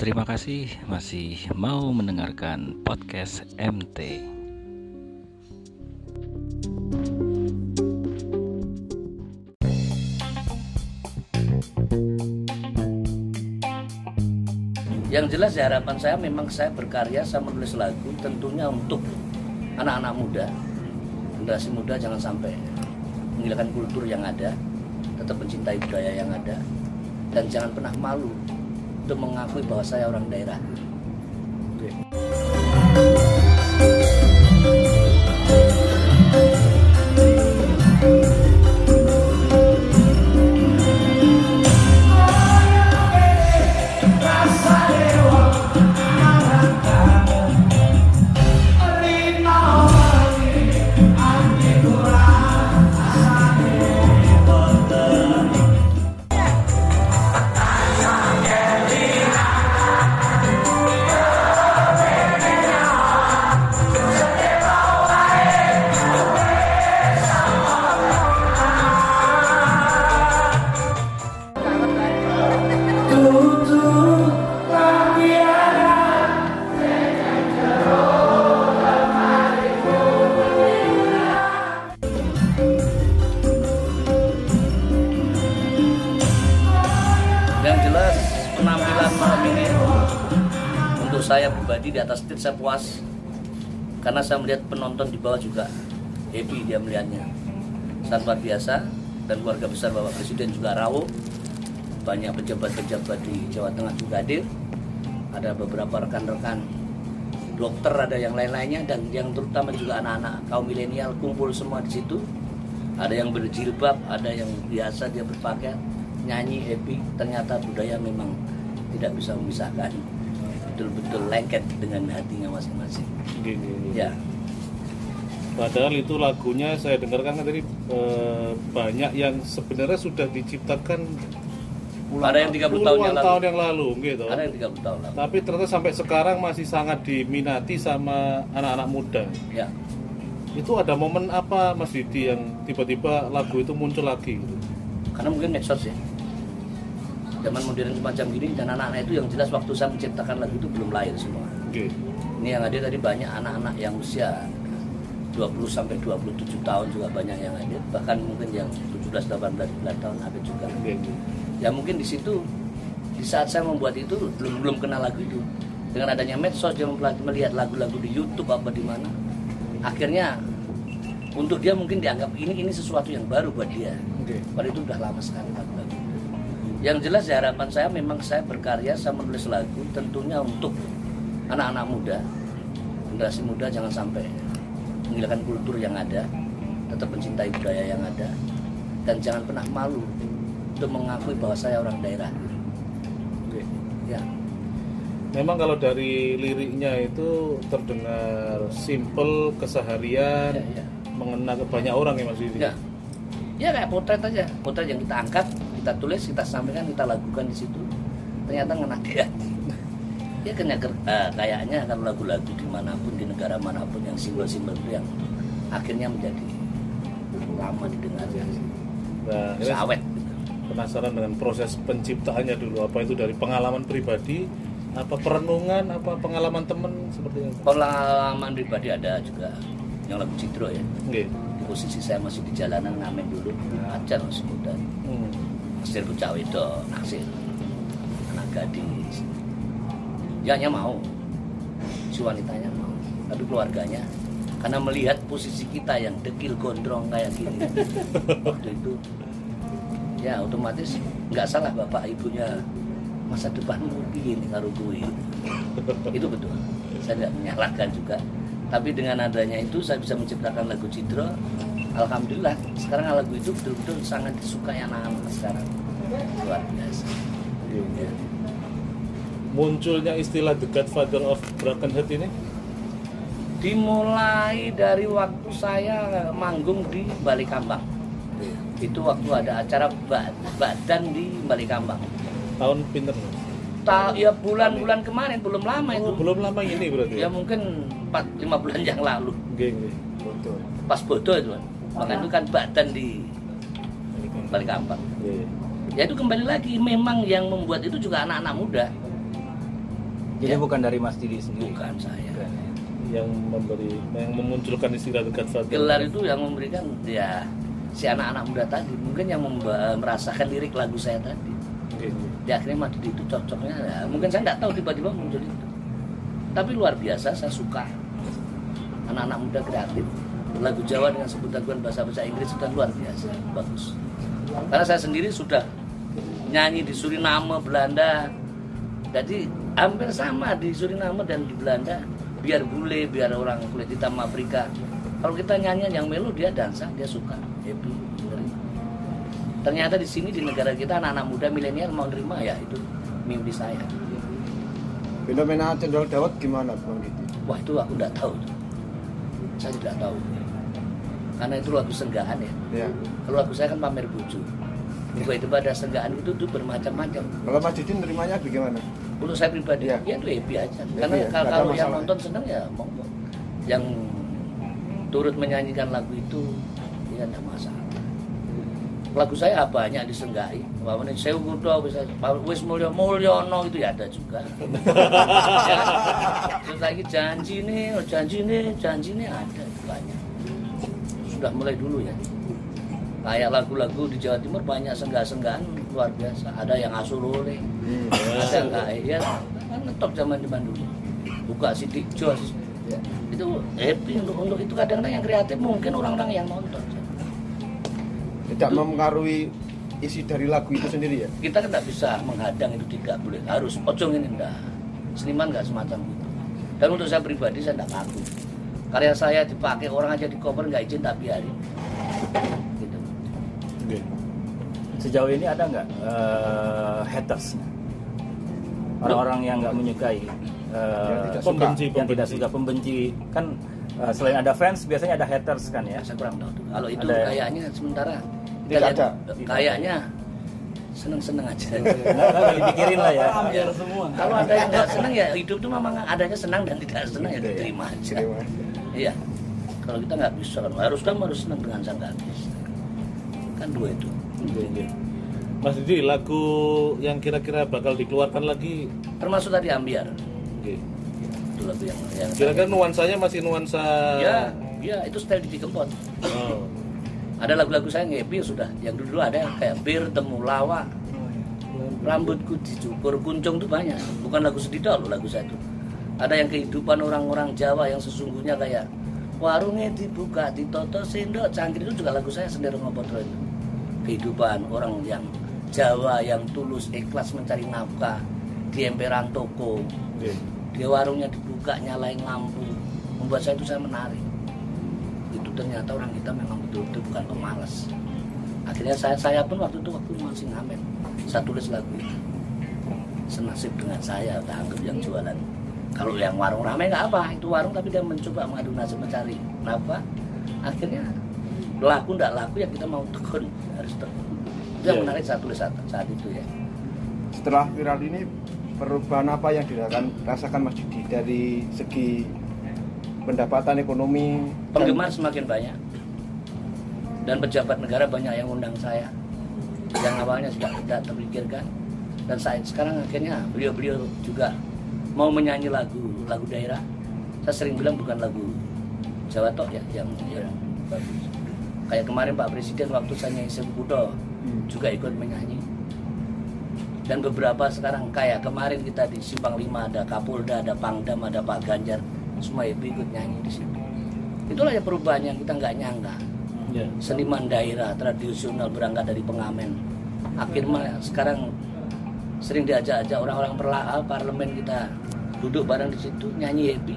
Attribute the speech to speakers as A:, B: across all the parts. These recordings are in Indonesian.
A: Terima kasih. Masih mau mendengarkan podcast MT.
B: Yang jelas ya harapan saya memang saya berkarya, saya menulis lagu tentunya untuk anak-anak muda, generasi muda jangan sampai menghilangkan kultur yang ada, tetap mencintai budaya yang ada, dan jangan pernah malu untuk mengakui bahwa saya orang daerah. Yang penampilan malam ini. Untuk saya pribadi di atas stage saya puas. Karena saya melihat penonton di bawah juga happy dia melihatnya. Sangat luar biasa dan keluarga besar Bapak Presiden juga rawuh banyak pejabat-pejabat di Jawa Tengah juga hadir. Ada beberapa rekan-rekan dokter ada yang lain-lainnya dan yang terutama juga anak-anak kaum milenial kumpul semua di situ. Ada yang berjilbab ada yang biasa dia berpakaian nyanyi happy ternyata budaya memang tidak bisa memisahkan betul-betul lengket dengan hatinya masing-masing
C: Gini.
B: ya
C: Padahal itu lagunya saya dengarkan kan tadi eh, banyak yang sebenarnya sudah diciptakan
B: ada yang 30 tahun yang
C: puluhan
B: lalu
C: tahun yang lalu gitu.
B: ada yang 30 tahun lalu
C: Tapi ternyata sampai sekarang masih sangat diminati sama anak-anak muda.
B: ya
C: Itu ada momen apa Mas Didi yang tiba-tiba lagu itu muncul lagi gitu?
B: karena mungkin medsos ya zaman modern semacam gini dan anak-anak itu yang jelas waktu saya menciptakan lagu itu belum lahir semua
C: Oke.
B: ini yang hadir tadi banyak anak-anak yang usia 20 sampai 27 tahun juga banyak yang hadir bahkan mungkin yang 17 18 19 tahun ada juga
C: Oke.
B: ya mungkin di situ di saat saya membuat itu belum belum kenal lagu itu dengan adanya medsos dia melihat lagu-lagu di YouTube apa di mana akhirnya untuk dia mungkin dianggap ini ini sesuatu yang baru buat dia
C: Oke.
B: padahal itu udah lama sekali yang jelas ya harapan saya memang saya berkarya saya menulis lagu tentunya untuk anak-anak muda. Generasi muda jangan sampai menghilangkan kultur yang ada tetap mencintai budaya yang ada dan jangan pernah malu untuk mengakui bahwa saya orang daerah.
C: Oke.
B: ya.
C: Memang kalau dari liriknya itu terdengar simple keseharian,
B: ya ya.
C: mengena ke banyak orang ya Mas Didi.
B: ya. Ya kayak potret aja. Potret yang kita angkat kita tulis kita sampaikan kita lakukan di situ. Ternyata ngena dia ya kena eh, kayaknya kan lagu-lagu di mana pun di negara mana pun yang simbol-simbol itu yang akhirnya menjadi lama didengar
C: Nah, ini
B: bisa awet gitu.
C: penasaran dengan proses penciptaannya dulu. Apa itu dari pengalaman pribadi apa perenungan apa pengalaman temen seperti apa?
B: Pengalaman pribadi ada juga yang lagu Citro ya.
C: Oke.
B: di posisi saya masih di jalanan ngamen dulu ajar masih Naksir bocah wedok naksir. Anak gadis. Ya hanya mau. Si wanitanya mau. Tapi keluarganya karena melihat posisi kita yang dekil gondrong kayak gini. Waktu itu ya otomatis nggak salah bapak ibunya masa depanmu begini karo gue itu betul. Saya tidak menyalahkan juga. Tapi dengan adanya itu saya bisa menciptakan lagu Citro Alhamdulillah sekarang lagu itu betul-betul sangat disukai anak-anak sekarang. Luar biasa. Ya.
C: munculnya istilah the godfather of broken heart ini?
B: Dimulai dari waktu saya manggung di Balikambang. Itu waktu ada acara ba- badan di Balikambang.
C: Tahun pinter
B: Ta ya bulan-bulan kemarin belum lama itu.
C: Oh, belum lama ini berarti
B: ya? Mungkin 4 5 bulan yang lalu.
C: Oke, oke.
B: pas bodoh itu kan makanya itu kan badan di Balikambang
C: Iya,
B: ya itu kembali lagi memang yang membuat itu juga anak-anak muda.
A: Jadi
B: Ya.
A: bukan dari Mas Didi sendiri.
B: bukan saya.
A: Bukan, ya.
C: yang memberi yang memunculkan istilah The Godfather
B: gelar itu yang memberikan ya si anak-anak muda tadi. Mungkin yang memba- merasakan lirik lagu saya tadi.
C: Oke.
B: di akhirnya Mas Didi itu cocoknya ya, mungkin saya nggak tahu tiba-tiba muncul itu. Tapi luar biasa saya suka. Anak-anak muda kreatif lagu Jawa dengan sebutan bahasa bahasa Inggris kan luar biasa bagus. Karena saya sendiri sudah nyanyi di Suriname Belanda. Jadi hampir sama di Suriname dan di Belanda. Biar bule biar orang kulit hitam Afrika. Kalau kita nyanyian yang melo dia dansa dia suka happy ternyata di sini di negara kita anak-anak muda milenial mau nerima ya itu mimpi saya.
D: Fenomena cendol dawet gimana Bang
B: wah itu aku nggak tahu. Saya tidak tahu karena itu lagu senggaan ya.
D: Ya.
B: kalau lagu saya kan pamer buju tiba-tiba ada senggaan itu tuh bermacam-macam.
D: Kalau Mas Didi nerimanya bagaimana?
B: untuk saya pribadi
D: Iya.
B: ya itu happy aja.
D: Happy
B: karena
D: ya,
B: kalau, yang nonton seneng ya monggo. Yang turut menyanyikan lagu itu ya tidak masalah. Lagu saya banyak disenggai Wawone saya kudo bisa? Wis mulya mulyono itu ya ada juga. Ya. terus lagi janji nih oh, janji nih janji nih ada itu banyak sudah mulai dulu ya. Kayak lagu-lagu di Jawa Timur banyak senggah-senggahan luar biasa. Ada yang asulole
D: Hmm.
B: ada nggak ya. Kan ngetop zaman zaman dulu. Buka sidik jos.
D: Ya.
B: itu happy untuk untuk itu kadang-kadang yang kreatif mungkin orang-orang yang nonton.
D: Tidak mempengaruhi isi dari lagu itu sendiri ya?
B: kita kan nggak bisa menghadang itu tidak boleh. Harus pocong ini enggak. Seniman nggak semacam itu. Dan untuk saya pribadi saya nggak ngaku karya saya dipakai orang aja di cover nggak izin tak biarin gitu.
C: Oke.
A: Sejauh ini ada nggak eh, haters? Orang-orang yang nggak menyukai, eh,
D: Yang tidak suka.
C: Pembenci,
A: yang tidak
C: pembenci.
A: suka pembenci kan eh, selain ada fans biasanya ada haters kan ya.
B: saya kurang tahu tuh. kalau itu
A: Ada-
B: kayaknya sementara kita
D: Tidak
B: lihat,
D: ada.
B: kayaknya seneng-seneng aja
A: Nggak nggak dipikirin lah ya.
B: Ya. Kalau ada yang nggak senang ya hidup tuh memang adanya senang dan tidak senang ya
D: Gitu ya.
B: diterima aja. Iya. Kalau kita nggak bisa kan harus kan harus senang dengan sang gadis. Kan dua itu.
C: Oke, oke. Mas Didi, lagu yang kira-kira bakal dikeluarkan lagi,
B: Termasuk tadi ambiar.
C: oke.
B: Itu lagu yang yang
C: kira-kira nuansanya masih nuansa.
B: Ya, ya itu style di Kempot.
C: Oh.
B: Ada lagu-lagu saya yang happy sudah. Yang dulu ada yang kayak bir temu lawa. Rambutku dicukur kuncung tuh banyak. Bukan lagu sedih loh lagu saya itu. Ada yang kehidupan orang-orang Jawa yang sesungguhnya kayak warungnya dibuka, ditoto sendok, cangkir itu juga lagu saya sendiri ngopotro itu. Kehidupan orang yang Jawa yang tulus ikhlas mencari nafkah di emperan toko,
C: Oke.
B: di warungnya dibuka nyalain lampu. Membuat saya itu saya menarik. Itu ternyata orang kita memang betul-betul bukan pemalas. Akhirnya saya saya pun waktu itu waktu masih ngamen saya tulis lagu itu. Senasib dengan saya tak anggap yang jualan kalau yang warung ramai nggak apa itu warung tapi dia mencoba mengadu nasib mencari nafkah. Akhirnya laku nggak laku ya kita mau tekun harus tekun. Itu yang
C: Iya.
B: menarik tulis saat, saat itu ya.
D: Setelah viral ini perubahan apa yang dirasakan rasakan Mas Didi dari segi pendapatan ekonomi dan-
B: penggemar semakin banyak. Dan pejabat negara banyak yang undang saya. Yang awalnya sudah tidak terpikirkan. Dan saya sekarang akhirnya beliau-beliau juga mau menyanyi lagu lagu daerah saya sering bilang bukan lagu Jawa tok ya yang yang bagus kayak kemarin Pak Presiden waktu saya nyanyi Sekudo
D: Hmm.
B: juga ikut menyanyi dan beberapa sekarang kayak kemarin kita di Simpang Lima ada Kapolda, ada Pangdam, ada Pak Ganjar, semua ibu ikut nyanyi di situ. Itulah ya perubahan yang kita nggak nyangka.
C: Ya.
B: Seniman daerah tradisional berangkat dari pengamen. Akhirnya sekarang sering diajak-ajak orang-orang perla- parlemen kita duduk bareng di situ nyanyi happy.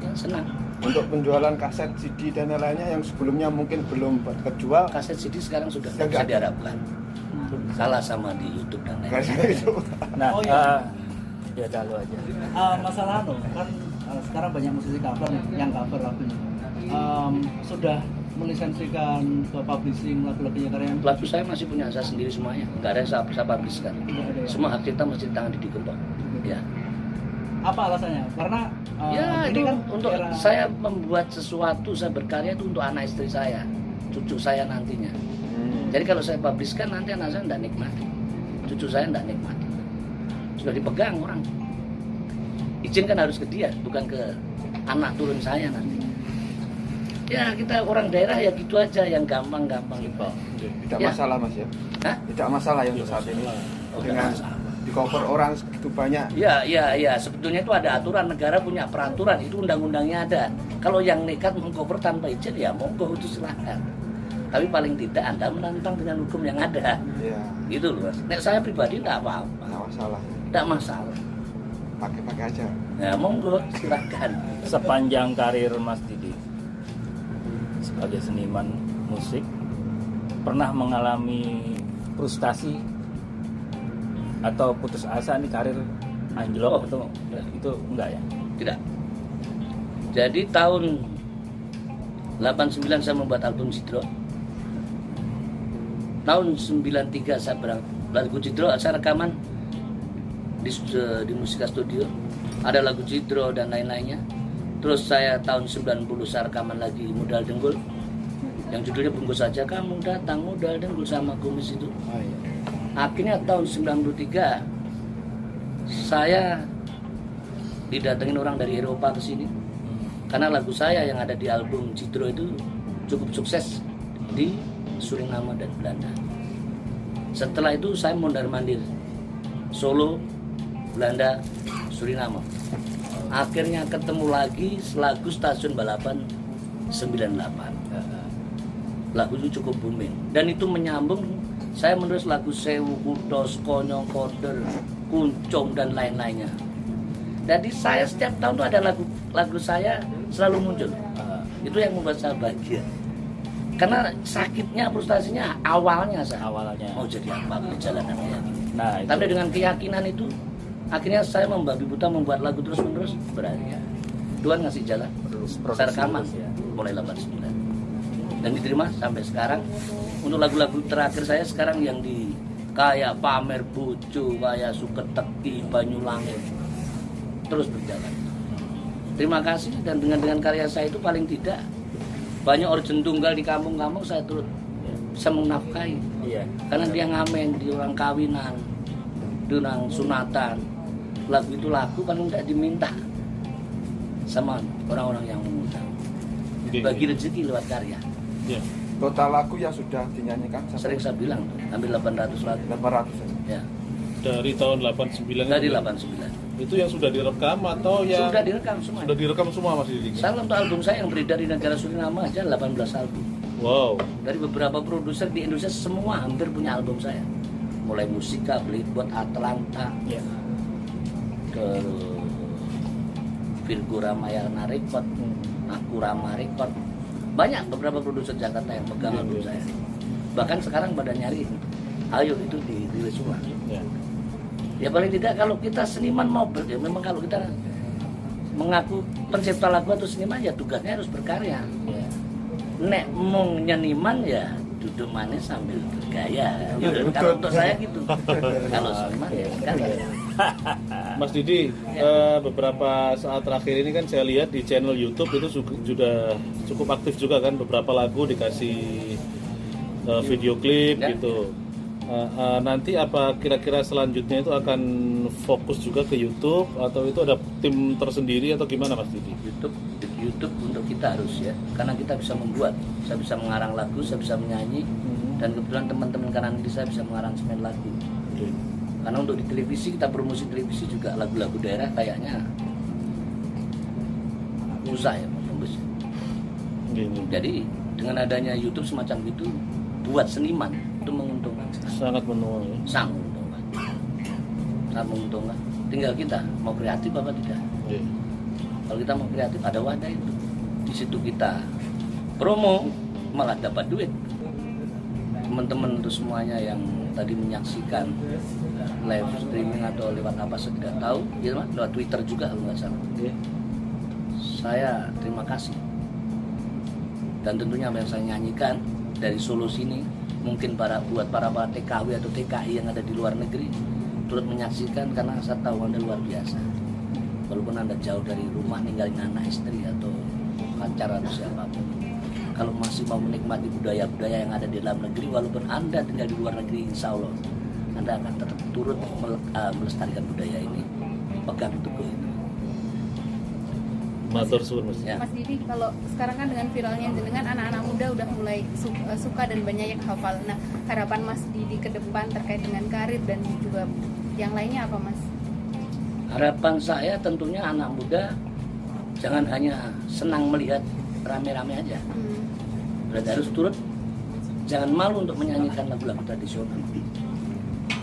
B: Ya senang.
D: untuk penjualan kaset CD dan lainnya yang sebelumnya mungkin belum terjual
B: Kaset CD sekarang sudah bisa diharapkan. Kalah sama di YouTube dan lain-lain.
A: Nah,
E: Oh, iya.
A: eh, ya lu aja.
E: Eh, masalah anu kan eh, sekarang banyak musisi cover nih yang cover lagunya Em, sudah melisensikan ke publishing lagu-lagunya kalian
B: Lagu saya masih punya saya sendiri semuanya. Nggak ada yang saya, saya publishkan.
E: Ya?
B: Semua hak cipta masih di tangan di Kempot. Ya.
E: apa alasannya karena eh,
B: Ya itu
E: kan
B: untuk
E: era-
B: saya membuat sesuatu, saya berkarya itu untuk anak istri saya, cucu saya nantinya. Jadi kalau saya publishkan nanti anak saya tidak nikmati, cucu saya tidak nikmati. Sudah dipegang orang. izin kan harus ke dia bukan ke anak turun saya nanti ya kita orang daerah ya gitu aja yang gampang-gampang itu
D: Tidak
B: Ya.
D: masalah mas ya.
B: Hah?
D: Tidak masalah ya untuk saat ini.
B: Oh,
D: Dengan di cover orang segitu banyak.
B: Ya, ya, ya. Sebetulnya itu ada aturan negara punya peraturan itu undang-undangnya ada. Kalau yang nekat mengcover tanpa izin ya monggo itu silahkan. Tapi paling tidak Anda menantang dengan hukum yang ada.
D: Ya,
B: Gitu loh. Mas. Nek saya pribadi tidak apa-apa,
D: tidak masalah.
B: tidak masalah.
D: Pakai-pakai aja.
B: Ya monggo silahkan.
A: sepanjang karir Mas Didi sebagai seniman musik pernah mengalami frustasi atau putus asa nih karir anjlok
B: Oh,
A: atau itu enggak ya?
B: Tidak. Jadi tahun 89 saya membuat album Cidro. Tahun 93 saya berang lagu Cidro saya rekaman di, di Musika Studio. Ada lagu Cidro dan lain-lainnya. Terus saya tahun 90 saya rekaman lagi Modal Denggul yang judulnya bungkus saja kamu datang modal denggul sama kumis itu.
A: Oh, iya.
B: akhirnya tahun 93 saya didatengin orang dari Eropa ke sini. Karena lagu saya yang ada di album Cidro itu cukup sukses di Suriname dan Belanda. Setelah itu saya mondar mandir Solo Belanda Suriname akhirnya ketemu lagi selagu stasiun balapan 98 lagu itu cukup booming. Dan itu menyambung saya menulis lagu Sewu Kudos Konyong Koder Kuncung dan lain-lainnya. Jadi saya setiap tahun tuh ada lagu lagu saya selalu muncul.
A: Ah,
B: itu yang membuat saya bahagia. Karena sakitnya frustasinya awalnya saya
A: awalnya.
B: mau jadi apa gini
A: Nah, itu.
B: tapi dengan keyakinan itu akhirnya saya membabi buta membuat lagu terus menerus berani Tuhan ngasih jalan.
A: Terus
B: saya rekaman
A: ya.
B: mulai 89 dan diterima sampai sekarang. Untuk lagu-lagu terakhir saya sekarang yang di kayak pamer bojo kayak suketeki banyulangit terus berjalan. Terima kasih. Dan dengan dengan karya saya itu paling tidak banyak origin tunggal di kampung-kampung saya turut bisa menafkahi.
A: Iya.
B: karena dia ngamen di orang kawinan di orang sunatan lagu itu lagu kan tidak diminta sama orang-orang yang mengundang bagi rezeki lewat karya.
C: Ya.
D: Total lagu yang sudah dinyanyikan
B: sering saya bilang tuh, hampir 800 lagu.
D: 800 ya.
B: ya.
C: Dari tahun 89
B: dari
C: itu,
B: 89
C: itu yang sudah direkam atau yang
B: sudah direkam semua.
C: sudah direkam semua Mas Didi?
B: saya untuk album saya yang beredar di negara Suriname aja 18 album.
C: Wow.
B: dari beberapa produser di Indonesia semua hampir punya album saya. Mulai musika beli buat Atlanta.
A: Iya.
B: Ke Virgo Ramayana Record, Aku Rama Record. Banyak beberapa produser Jakarta yang pegang
C: Iya,
B: album
C: iya.
B: saya. Bahkan sekarang pada nyari, ayo itu dirilis semua.
C: Ya.
B: Ya paling tidak kalau kita seniman mau ber, ya memang kalau kita mengaku pencipta lagu atau seniman ya tugasnya harus berkarya.
A: Iya.
B: Nek mau nyeniman ya duduk manis sambil bergaya.
D: Iya, betul.
B: Kalau untuk saya gitu. kalau seniman ya berkarya.
C: Mas Didi, eh, beberapa saat terakhir ini kan saya lihat di channel YouTube itu su- sudah cukup aktif juga kan beberapa lagu dikasih eh, video klip
B: Ya.
C: gitu. Eh, eh, nanti apa kira-kira selanjutnya itu akan fokus juga ke YouTube atau itu ada tim tersendiri atau gimana Mas Didi?
B: YouTube YouTube untuk kita harus ya karena kita bisa membuat saya bisa mengarang lagu saya bisa menyanyi dan kebetulan teman-teman kanan kiri saya bisa mengaransemen lagu
C: Oke.
B: Karena untuk di televisi kita promosi televisi juga lagu-lagu daerah kayaknya susah ya menembus
C: Gini.
B: jadi dengan adanya YouTube semacam itu buat seniman itu menguntungkan.
C: Sangat menunggu ya.
B: sangat menguntungkan sangat menguntungkan tinggal kita mau kreatif apa tidak
C: Oke.
B: kalau kita mau kreatif ada wadah itu di situ kita promo malah dapat duit teman-teman untuk semuanya yang tadi menyaksikan live streaming atau lewat apa saya tidak tahu ya lewat Twitter juga kalau nggak salah.
C: Oke.
B: saya terima kasih. Dan tentunya apa yang saya nyanyikan dari Solo sini mungkin para buat para para TKW atau TKI yang ada di luar negeri turut menyaksikan karena saya tahu anda luar biasa. Walaupun anda jauh dari rumah ninggalin anak istri atau pacar atau siapa pun kalau masih mau menikmati budaya-budaya yang ada di dalam negeri walaupun anda tinggal di luar negeri insya Allah anda akan tetap turut eh, melestarikan budaya ini pegang teguh itu
C: Matur suwun Mas.
B: Ya.
F: Mas Didi, kalau sekarang kan dengan viralnya dengan anak-anak muda udah mulai eh, suka dan banyak yang hafal. Nah, harapan Mas Didi ke depan terkait dengan karir dan juga yang lainnya apa, Mas?
B: Harapan saya tentunya anak muda jangan hanya senang melihat rame-rame aja.
F: Hmm.
B: Berarti harus turut jangan malu untuk menyanyikan lagu-lagu tradisional.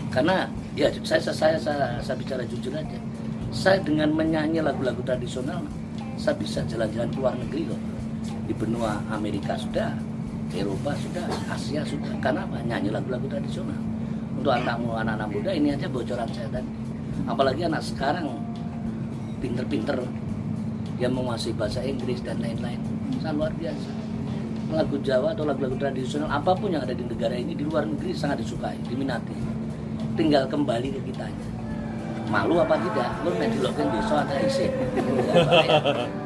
B: Karena ya saya saya saya, saya bicara jujur aja. Saya dengan menyanyi lagu-lagu tradisional saya bisa jalan-jalan ke luar negeri loh. Di benua Amerika sudah, Eropa sudah, Asia sudah. Karena apa? Nyanyi lagu-lagu tradisional. Untuk anakmu anak-anak muda ini aja bocoran saya tadi. Apalagi anak sekarang pinter-pinter yang menguasai bahasa Inggris dan lain-lain. Sangat luar biasa lagu Jawa atau lagu-lagu tradisional apa pun yang ada di negara ini di luar negeri sangat disukai, diminati. Tinggal kembali ke kitanya. Malu apa tidak? Lu nek dilokin desa ada isi.